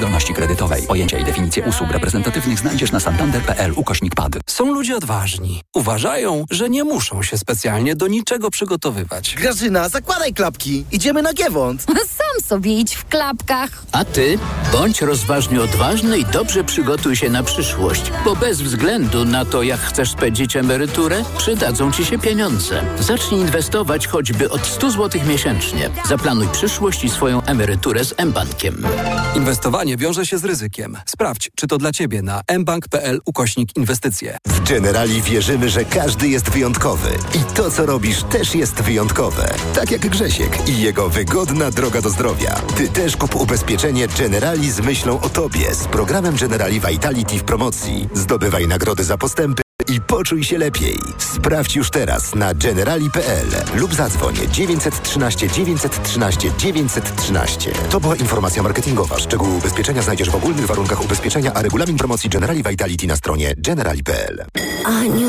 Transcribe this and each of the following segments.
zdolności kredytowej. Pojęcia i definicje usług reprezentatywnych znajdziesz na santander.pl ukośnik pad. Są ludzie odważni. Uważają, że nie muszą się specjalnie do niczego przygotowywać. Grażyna, zakładaj klapki. Idziemy na Giewont. Sam sobie idź w klapkach. A ty bądź rozważnie odważny i dobrze przygotuj się na przyszłość, bo bez względu na to, jak chcesz spędzić emeryturę, przydadzą ci się pieniądze. Zacznij inwestować choćby od 100 zł miesięcznie. Zaplanuj przyszłość i swoją emeryturę z mBankiem. Inwestowanie wiąże się z ryzykiem. Sprawdź, czy to dla Ciebie na mbank.pl ukośnik inwestycje. W Generali wierzymy, że każdy jest wyjątkowy. I to, co robisz, też jest wyjątkowe. Tak jak Grzesiek i jego wygodna droga do zdrowia. Ty też kup ubezpieczenie Generali z myślą o Tobie z programem Generali Vitality w promocji. Zdobywaj nagrody za postępy i poczuj się lepiej. Sprawdź już teraz na generali.pl lub zadzwoń 913 913 913. To była informacja marketingowa. Szczegóły ubezpieczenia znajdziesz w ogólnych warunkach ubezpieczenia, a regulamin promocji Generali Vitality na stronie generali.pl. Aniu,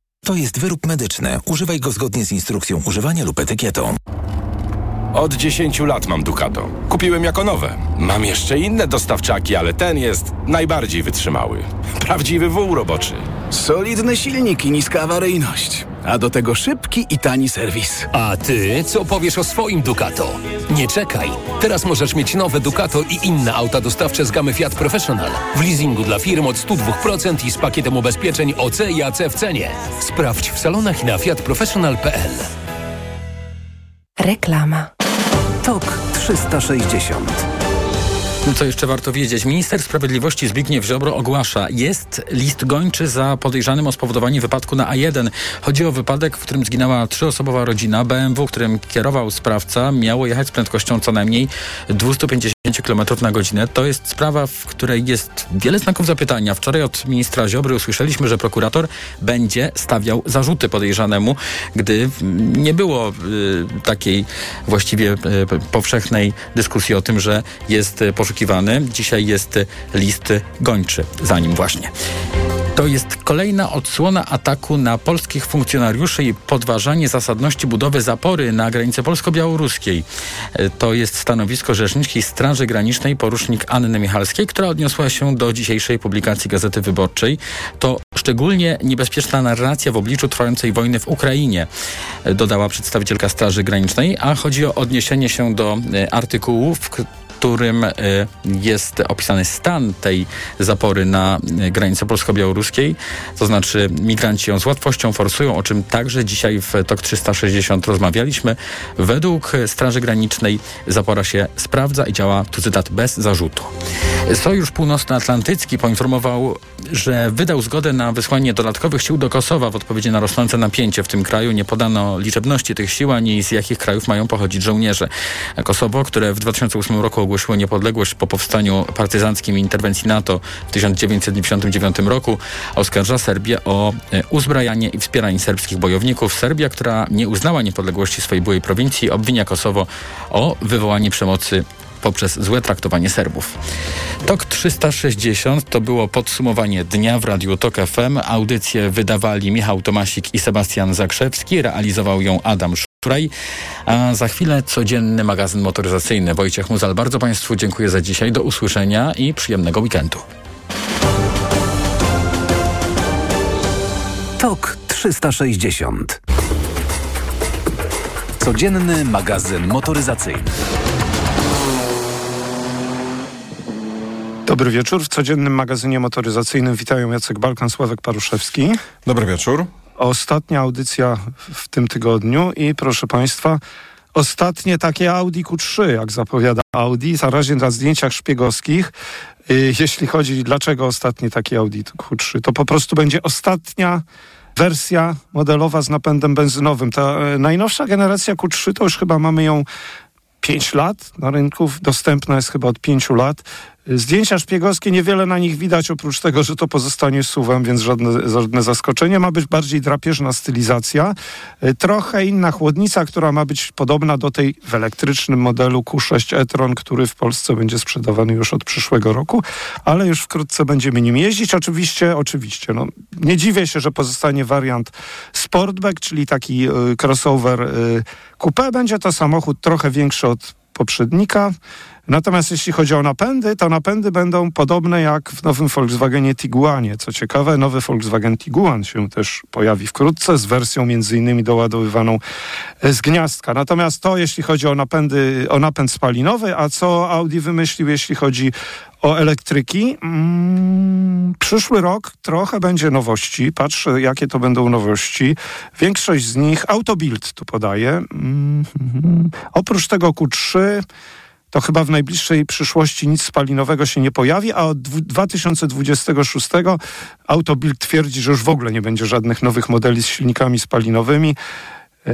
To jest wyrób medyczny. Używaj go zgodnie z instrukcją używania lub etykietą. Od 10 lat mam Ducato. Kupiłem jako nowe. Mam jeszcze inne dostawczaki, ale ten jest najbardziej wytrzymały. Prawdziwy wół roboczy. Solidny silnik i niska awaryjność. A do tego szybki i tani serwis. A ty co powiesz o swoim Ducato? Nie czekaj. Teraz możesz mieć nowe Ducato i inne auta dostawcze z gamy Fiat Professional. W leasingu dla firm od 102% i z pakietem ubezpieczeń OC i AC w cenie. Sprawdź w salonach i na fiatprofessional.pl. Reklama. TOK 360. No co jeszcze warto wiedzieć? Minister Sprawiedliwości Zbigniew Ziobro ogłasza, jest list gończy za podejrzanym o spowodowanie wypadku na A1. Chodzi o wypadek, w którym zginęła trzyosobowa rodzina. BMW, którym kierował sprawca, miało jechać z prędkością co najmniej 250 km na godzinę. To jest sprawa, w której jest wiele znaków zapytania. Wczoraj od ministra Ziobry usłyszeliśmy, że prokurator będzie stawiał zarzuty podejrzanemu, gdy nie było y, takiej właściwie y, powszechnej dyskusji o tym, że jest poszukiwany poszukiwany. Dzisiaj jest list gończy za nim właśnie. To jest kolejna odsłona ataku na polskich funkcjonariuszy i podważanie zasadności budowy zapory na granicy polsko-białoruskiej. To jest stanowisko Rzeczniczki Straży Granicznej porucznik Anny Michalskiej, która odniosła się do dzisiejszej publikacji Gazety Wyborczej. To szczególnie niebezpieczna narracja w obliczu trwającej wojny w Ukrainie, dodała przedstawicielka Straży Granicznej, a chodzi o odniesienie się do artykułów, którym e, jest opisany stan tej zapory na e, granicy polsko-białoruskiej. To znaczy migranci ją z łatwością forsują, o czym także dzisiaj w TOK 360 rozmawialiśmy. Według Straży Granicznej zapora się sprawdza i działa, tu cytat, bez zarzutu. Sojusz Północnoatlantycki poinformował, że wydał zgodę na wysłanie dodatkowych sił do Kosowa w odpowiedzi na rosnące napięcie w tym kraju. Nie podano liczebności tych sił, ani z jakich krajów mają pochodzić żołnierze. Kosowo, które w 2008 roku ogłosiło niepodległość po powstaniu partyzanckim interwencji NATO w 1999 roku, oskarża Serbię o e, uzbrajanie i wspieranie serbskich bojowników. Serbia, która nie uznała niepodległości swojej byłej prowincji, obwinia Kosowo o wywołanie przemocy poprzez złe traktowanie Serbów. TOK 360 to było podsumowanie dnia w Radiu TOK FM. Audycję wydawali Michał Tomasik i Sebastian Zakrzewski. Realizował ją Adam Szuraj. A za chwilę codzienny magazyn motoryzacyjny. Wojciech Muzal, bardzo Państwu dziękuję za dzisiaj. Do usłyszenia i przyjemnego weekendu. TOK 360. Codzienny magazyn motoryzacyjny. Dobry wieczór. W codziennym magazynie motoryzacyjnym witają Jacek Balkan, Sławek Paruszewski. Dobry wieczór. Ostatnia audycja w tym tygodniu i proszę Państwa, ostatnie takie Audi Q3, jak zapowiada Audi, na razie na zdjęciach szpiegowskich. Y, jeśli chodzi, dlaczego ostatnie takie Audi Q3, to po prostu będzie ostatnia wersja modelowa z napędem benzynowym. Ta e, najnowsza generacja Q3 to już chyba mamy ją 5 lat na rynku, dostępna jest chyba od 5 lat. Zdjęcia szpiegowskie, niewiele na nich widać, oprócz tego, że to pozostanie suwem, więc żadne, żadne zaskoczenie. Ma być bardziej drapieżna stylizacja. Y, Trochę inna chłodnica, która ma być podobna do tej w elektrycznym modelu Q6 e-tron, który w Polsce będzie sprzedawany już od przyszłego roku, ale już wkrótce będziemy nim jeździć. Oczywiście, oczywiście, no, nie dziwię się, że pozostanie wariant Sportback, czyli taki y, crossover y, coupé. Będzie to samochód trochę większy od poprzednika. Natomiast jeśli chodzi o napędy, to napędy będą podobne jak w nowym Volkswagenie Tiguanie. Co ciekawe, nowy Volkswagen Tiguan się też pojawi wkrótce z wersją między innymi doładowywaną z gniazdka. Natomiast to jeśli chodzi o napędy, o napęd spalinowy, a co Audi wymyślił jeśli chodzi o elektryki. Mm, przyszły rok trochę będzie nowości. Patrzę, jakie to będą nowości. Większość z nich Autobild tu podaje. Mm, oprócz tego Q3 to chyba w najbliższej przyszłości nic spalinowego się nie pojawi, a od 2026 Autobild twierdzi, że już w ogóle nie będzie żadnych nowych modeli z silnikami spalinowymi yy,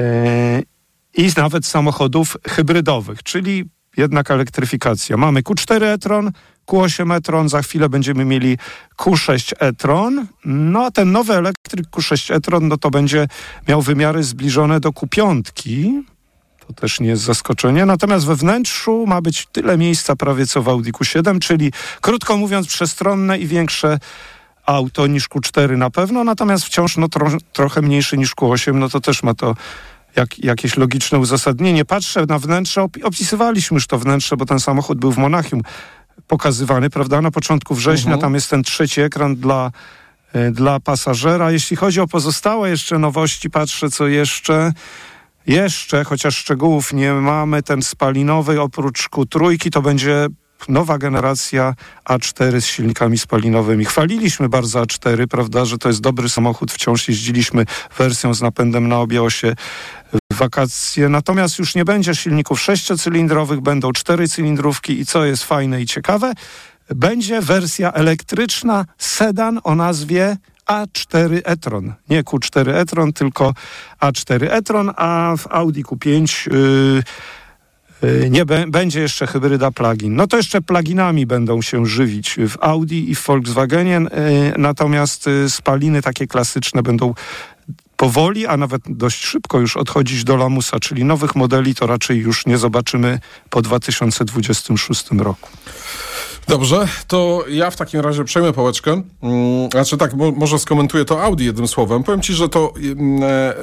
i nawet samochodów hybrydowych, czyli jednak elektryfikacja. Mamy Q4 e-tron, Q8 e-tron, za chwilę będziemy mieli Q6 e-tron. No a ten nowy elektryk Q6 e-tron, no to będzie miał wymiary zbliżone do Q5. To też nie jest zaskoczenie. Natomiast we wnętrzu ma być tyle miejsca prawie co w Audi Q7, czyli krótko mówiąc przestronne i większe auto niż Q4 na pewno, natomiast wciąż no, tro, trochę mniejszy niż Q8, no to też ma to jak, jakieś logiczne uzasadnienie. Patrzę na wnętrze, opisywaliśmy już to wnętrze, bo ten samochód był w Monachium pokazywany, prawda, na początku września. Mhm. Tam jest ten trzeci ekran dla, y, dla pasażera. Jeśli chodzi o pozostałe jeszcze nowości, patrzę co jeszcze. Jeszcze, chociaż szczegółów nie mamy, ten spalinowy oprócz Q3 to będzie nowa generacja A4 z silnikami spalinowymi. Chwaliliśmy bardzo A4, prawda, że to jest dobry samochód. Wciąż jeździliśmy wersją z napędem na obie osie wakacje. Natomiast już nie będzie silników sześciocylindrowych, będą czterycylindrówki i co jest fajne i ciekawe, będzie wersja elektryczna sedan o nazwie A4 e-tron. Nie Q4 e-tron, tylko A4 e-tron, a w Audi Q5 yy, yy, nie będzie jeszcze hybryda plug-in. No to jeszcze pluginami będą się żywić w Audi i w Volkswagenie, yy, natomiast yy, spaliny takie klasyczne będą powoli, a nawet dość szybko już odchodzić do lamusa, czyli nowych modeli to raczej już nie zobaczymy po 2026 roku. Dobrze, to ja w takim razie przejmę pałeczkę. Mm, Znaczy tak, mo- może skomentuję to Audi jednym słowem. Powiem ci, że to mm, e, e,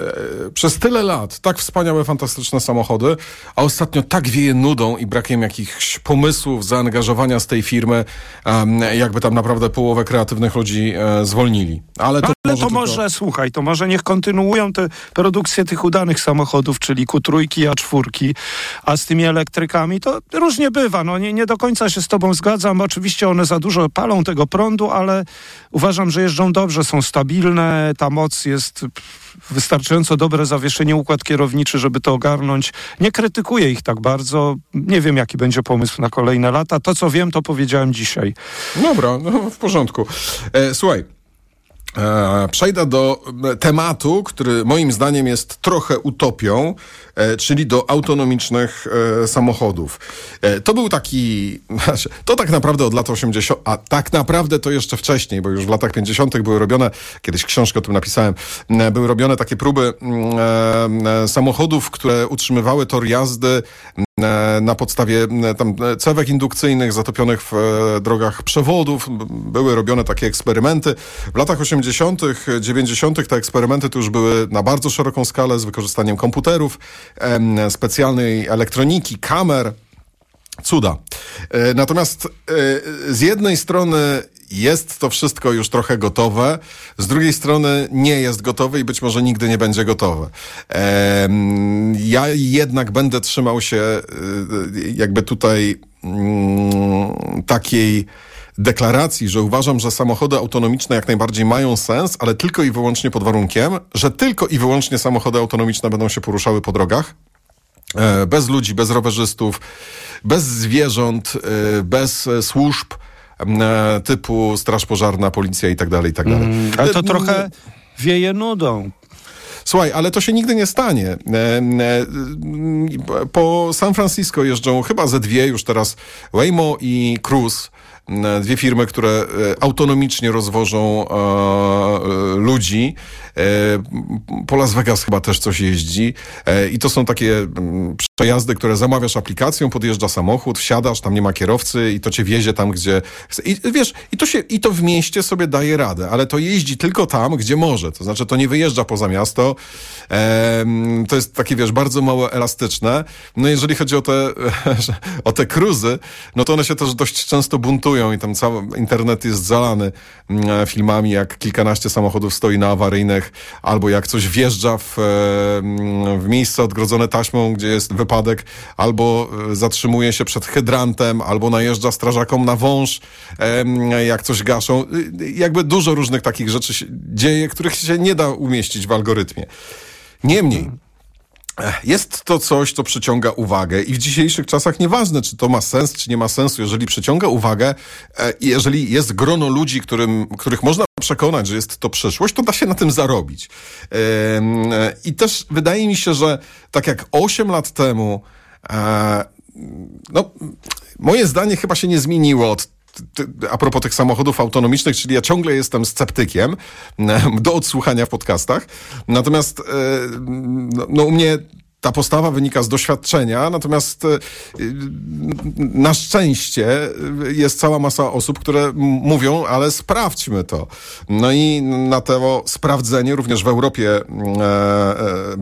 przez tyle lat tak wspaniałe, fantastyczne samochody, a ostatnio tak wieje nudą i brakiem jakichś pomysłów, zaangażowania z tej firmy, em, jakby tam naprawdę połowę kreatywnych ludzi e, zwolnili. Ale to Ale może to tylko... może, słuchaj, to może niech kontynuują tę produkcję tych udanych samochodów, czyli Q3, A4, a z tymi elektrykami to różnie bywa. No nie, nie do końca się z tobą zgadzam. Oczywiście one za dużo palą tego prądu, ale uważam, że jeżdżą dobrze, są stabilne, ta moc jest wystarczająco dobre zawieszenie, układ kierowniczy, żeby to ogarnąć. Nie krytykuję ich tak bardzo. Nie wiem, jaki będzie pomysł na kolejne lata. To, co wiem, to powiedziałem dzisiaj. Dobra, no w porządku. E, słuchaj. E, przejdę do e, tematu, który moim zdaniem jest trochę utopią, e, czyli do autonomicznych samochodów. To był taki, to tak naprawdę od lat 80., a tak naprawdę to jeszcze wcześniej, bo już w latach 50. były robione, kiedyś książkę o tym napisałem, były robione takie próby m, e, samochodów, które utrzymywały tor jazdy na podstawie m, tam e, cewek indukcyjnych zatopionych w e, drogach przewodów. Były robione takie eksperymenty. W latach 80., 90. te eksperymenty to już były na bardzo szeroką skalę z wykorzystaniem komputerów, specjalnej elektroniki, kamer. Cuda. E, Natomiast e, z jednej strony jest to wszystko już trochę gotowe, z drugiej strony nie jest gotowe i być może nigdy nie będzie gotowe. Em, Ja jednak będę trzymał się e, jakby tutaj mm, takiej deklaracji, że uważam, że samochody autonomiczne jak najbardziej mają sens, ale tylko i wyłącznie pod warunkiem, że tylko i wyłącznie samochody autonomiczne będą się poruszały po drogach. E, Bez ludzi, bez rowerzystów, bez zwierząt, e, bez e, służb typu Straż Pożarna, Policja i tak dalej, i tak dalej. Mm, ale to trochę wieje nudą. Słuchaj, ale to się nigdy nie stanie. Po San Francisco jeżdżą chyba ze dwie już teraz Waymo i Cruise. dwie firmy, które autonomicznie rozwożą e, ludzi. E, po Las Vegas chyba też coś jeździ. E, I to są takie mm, przejazdy, które zamawiasz aplikacją, podjeżdża samochód, wsiadasz, tam nie ma kierowcy i to cię wiezie tam, gdzie... I wiesz, i to, się, i to w mieście sobie daje radę, ale to jeździ tylko tam, gdzie może. To znaczy, to nie wyjeżdża poza miasto. To jest takie, wiesz, bardzo mało elastyczne. No jeżeli chodzi o te, o te cruzy, no to one się też dość często buntują i tam cały internet jest zalany mm, filmami, jak kilkanaście samochodów stoi na awaryjnych, albo jak coś wjeżdża w, em, w miejsce odgrodzone taśmą, gdzie jest wypadek, albo e, zatrzymuje się przed hydrantem, albo najeżdża strażakom na wąż, jak coś gaszą. Y, Jakby dużo różnych takich rzeczy się dzieje, których się nie da umieścić w algorytmie. Niemniej, Jest to coś, co przyciąga uwagę i w dzisiejszych czasach nieważne, czy to ma sens, czy nie ma sensu, jeżeli przyciąga uwagę e, i jeżeli jest grono ludzi, którym, których można przekonać, że jest to przyszłość, to da się na tym zarobić. E, I też wydaje mi się, że tak jak 8 lat temu, e, no, moje zdanie chyba się nie zmieniło od a propos tych samochodów autonomicznych, czyli ja ciągle jestem sceptykiem em, do odsłuchania w podcastach. Natomiast e, no, no u mnie ta postawa wynika z doświadczenia, natomiast e, na szczęście jest cała masa osób, które mówią, ale sprawdźmy to. No i na to sprawdzenie również w Europie e, e,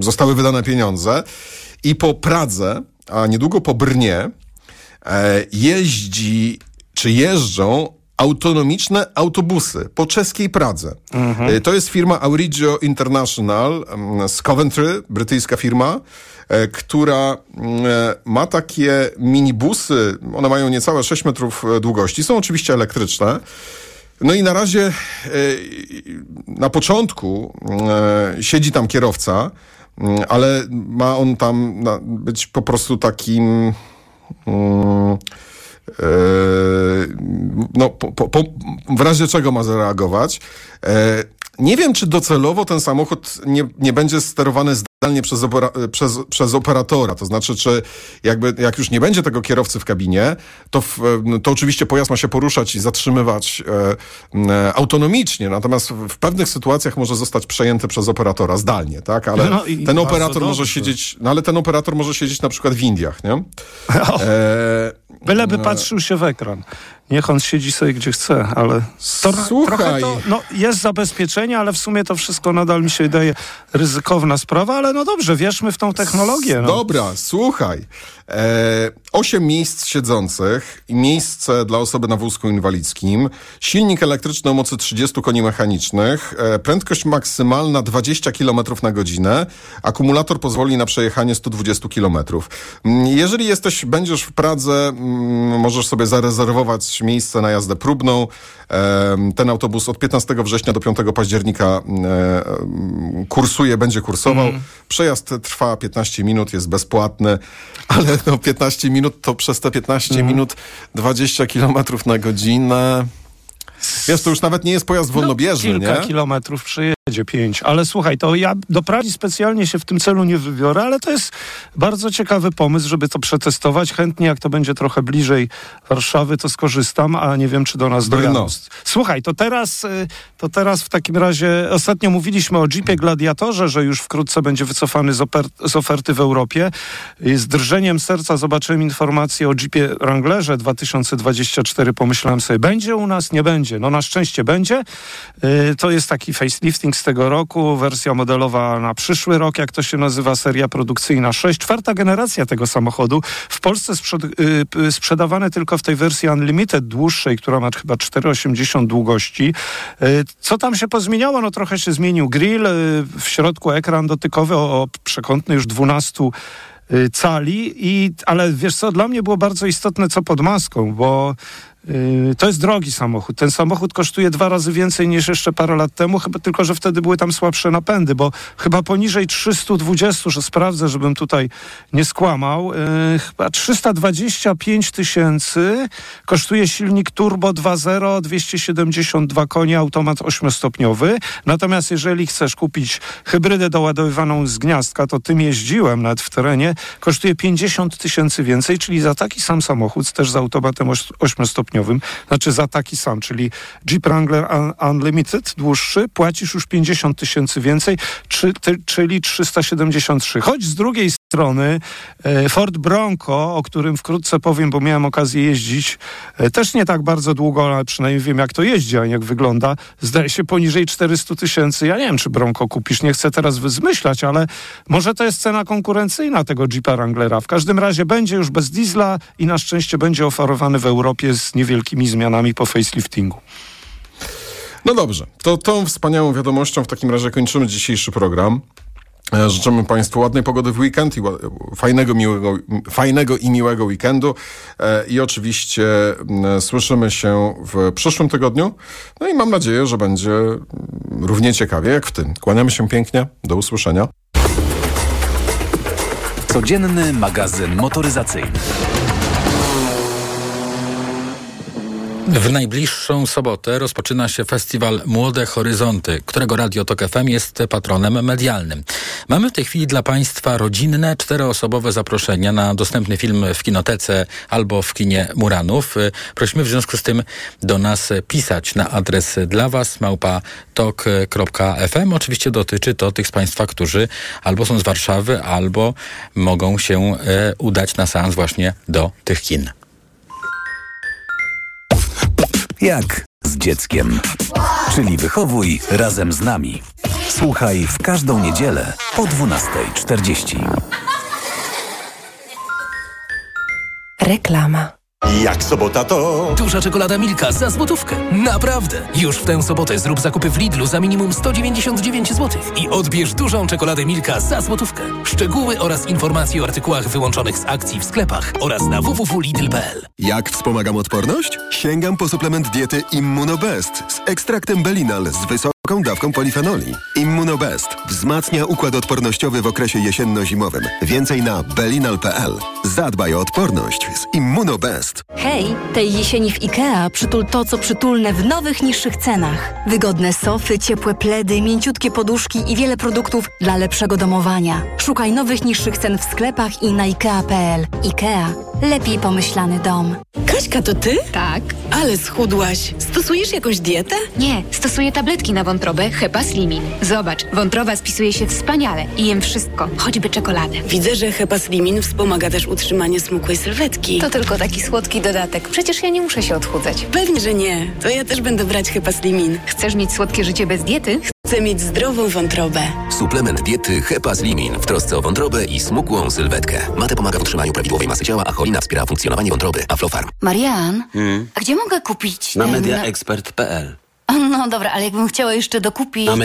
zostały wydane pieniądze i po Pradze, a niedługo po Brnie jeździ czy jeżdżą autonomiczne autobusy po czeskiej Pradze. E, To jest firma Aurigio International em, z Coventry, brytyjska firma, e, która mm, e, ma takie minibusy, one mają niecałe 6 metrów długości, są oczywiście elektryczne. No i na razie na początku e, siedzi tam kierowca, mm, ale ma on tam być po prostu takim mm, no, po, po, po, w razie czego ma zareagować. E, nie wiem, czy docelowo ten samochód nie, nie będzie sterowany zdalnie przez, opera, przez, przez operatora. To znaczy, czy jakby, jak już nie będzie tego kierowcy w kabinie, to, w, to oczywiście pojazd ma się poruszać i zatrzymywać e, e, autonomicznie, natomiast w, pewnych sytuacjach może zostać przejęty przez operatora zdalnie, tak? Ale No ten operator może siedzieć, no ale ten operator może siedzieć na przykład w Indiach, nie? E, Byleby e, patrzył się w ekran. Niech on siedzi sobie gdzie chce, ale to, Słuchaj. to, no, jest zabezpieczenie, ale w sumie to wszystko nadal mi się wydaje ryzykowna sprawa, ale no dobrze, wierzmy w tą technologię. No. Dobra, słuchaj. E, osiem miejsc siedzących i miejsce dla osoby na wózku inwalidzkim, silnik elektryczny o mocy 30 koni mechanicznych, e, prędkość maksymalna 20 km na godzinę, akumulator pozwoli na przejechanie 120 km. Mm, Jeżeli jesteś, będziesz w Pradze, mm, możesz sobie zarezerwować miejsce na jazdę próbną. Ten autobus od 15 września do 5 października kursuje, będzie kursował. Przejazd trwa 15 minut, jest bezpłatny, ale no 15 minut to przez te 15 minut 20 km na godzinę. Wiesz, to już nawet nie jest pojazd wolnobieżny, Kilka nie? kilometrów pięć. Ale słuchaj, to ja do Pragi specjalnie się w tym celu nie wybiorę, ale to jest bardzo ciekawy pomysł, żeby to przetestować. Chętnie, jak to będzie trochę bliżej Warszawy, to skorzystam, a nie wiem, czy do nas dojadą. Słuchaj, to teraz, y, to teraz w takim razie, ostatnio mówiliśmy o Jeepie Gladiatorze, że już wkrótce będzie wycofany z, oper- z oferty w Europie. Z drżeniem serca zobaczyłem informację o Jeepie Wranglerze 2024. Pomyślałem sobie, będzie u nas, nie będzie. No na szczęście będzie. Y, To jest taki facelifting z tego roku, wersja modelowa na przyszły rok, jak to się nazywa, seria produkcyjna 6. Czwarta generacja tego samochodu. W Polsce sprzed, y, sprzedawane tylko w tej wersji Unlimited dłuższej, która ma chyba 4,80 długości. Y, Co tam się pozmieniało? No trochę się zmienił grill, y, w środku ekran dotykowy o, o przekątny już 12 y, cali, i, ale wiesz co, dla mnie było bardzo istotne co pod maską, bo to jest drogi samochód. Ten samochód kosztuje dwa razy więcej niż jeszcze parę lat temu, chyba tylko, że wtedy były tam słabsze napędy, bo chyba poniżej 320, że sprawdzę, żebym tutaj nie skłamał, y, chyba 325 tysięcy kosztuje silnik turbo 2.0, 272 konie, automat 8-stopniowy. Natomiast jeżeli chcesz kupić hybrydę doładowywaną z gniazdka, to tym jeździłem nawet w terenie, kosztuje 50 tysięcy więcej, czyli za taki sam samochód, też z automatem 8-stopniowym, stopniowym, znaczy za taki sam, czyli Jeep Wrangler Un- Unlimited, dłuższy, płacisz już 50 tysięcy więcej, czy, ty, czyli 373. Choć z drugiej strony e, Ford Bronco, o którym wkrótce powiem, bo miałem okazję jeździć, e, też nie tak bardzo długo, ale przynajmniej wiem jak to jeździ, a jak wygląda, zdaje się poniżej 400 tysięcy. Ja nie wiem, czy Bronco kupisz, nie chcę teraz zmyślać, ale może to jest cena konkurencyjna tego Jeepa Wranglera. W każdym razie będzie już bez diesla i na szczęście będzie oferowany w Europie z niewielkimi zmianami po faceliftingu. No dobrze, to tą wspaniałą wiadomością w takim razie kończymy dzisiejszy program. E, Życzymy Państwu ładnej pogody w weekend i fajnego, miłego, fajnego i miłego weekendu. E, I oczywiście słyszymy się w przyszłym tygodniu. No i mam nadzieję, że będzie równie ciekawie jak w tym. Kłaniamy się pięknie. Do usłyszenia. Codzienny magazyn motoryzacyjny. W najbliższą sobotę rozpoczyna się festiwal Młode Horyzonty, którego Radio Tok FM jest patronem medialnym. Mamy w tej chwili dla Państwa rodzinne, czteroosobowe zaproszenia na dostępny film w kinotece albo w kinie Muranów. Prosimy w związku z tym do nas pisać na adres dla Was małpa tok.fm. Oczywiście dotyczy to tych z Państwa, którzy albo są z Warszawy, albo mogą się e, udać na seans właśnie do tych kin. Jak z dzieckiem. Czyli wychowuj razem z nami. Słuchaj w każdą niedzielę po 12.40. Reklama. Jak sobota to... Duża czekolada Milka za złotówkę. Naprawdę! Już w tę sobotę zrób zakupy w Lidlu za minimum 199 zł i odbierz dużą czekoladę Milka za złotówkę. Szczegóły oraz informacje o artykułach wyłączonych z akcji w sklepach oraz na www.lidl.pl. Jak wspomagam odporność? Sięgam po suplement diety Immunobest z ekstraktem Belinal z wysoką dawką polifenoli. Immunobest wzmacnia układ odpornościowy w okresie jesienno-zimowym. Więcej na belinal.pl. Zadbaj o odporność z Immunobest. Hej, tej jesieni w IKEA przytul to, co przytulne w nowych, niższych cenach. Wygodne sofy, ciepłe pledy, mięciutkie poduszki i wiele produktów dla lepszego domowania. Szukaj nowych, niższych cen w sklepach i na IKEA.pl. IKEA. Lepiej pomyślany dom. Kaśka, to ty? Tak. Ale schudłaś. Stosujesz jakąś dietę? Nie, stosuję tabletki na wątrobę Hepa Slimin. Zobacz, wątroba spisuje się wspaniale i jem wszystko, choćby czekoladę. Widzę, że Hepaslimin wspomaga też utrzymanie smukłej sylwetki. To tylko taki słodki dodatek. Przecież ja nie muszę się odchudzać. Pewnie, że nie. To ja też będę brać Hepaslimin. Chcesz mieć słodkie życie bez diety? Chcę mieć zdrową wątrobę. Suplement diety Hepas Limin w trosce o wątrobę i smukłą sylwetkę. Mate pomaga w utrzymaniu prawidłowej masy ciała, a cholina wspiera funkcjonowanie wątroby. Aflofarm. Marian, a gdzie mogę kupić Na ten... mediaexpert.pl No dobra, ale jakbym chciała jeszcze dokupić... Na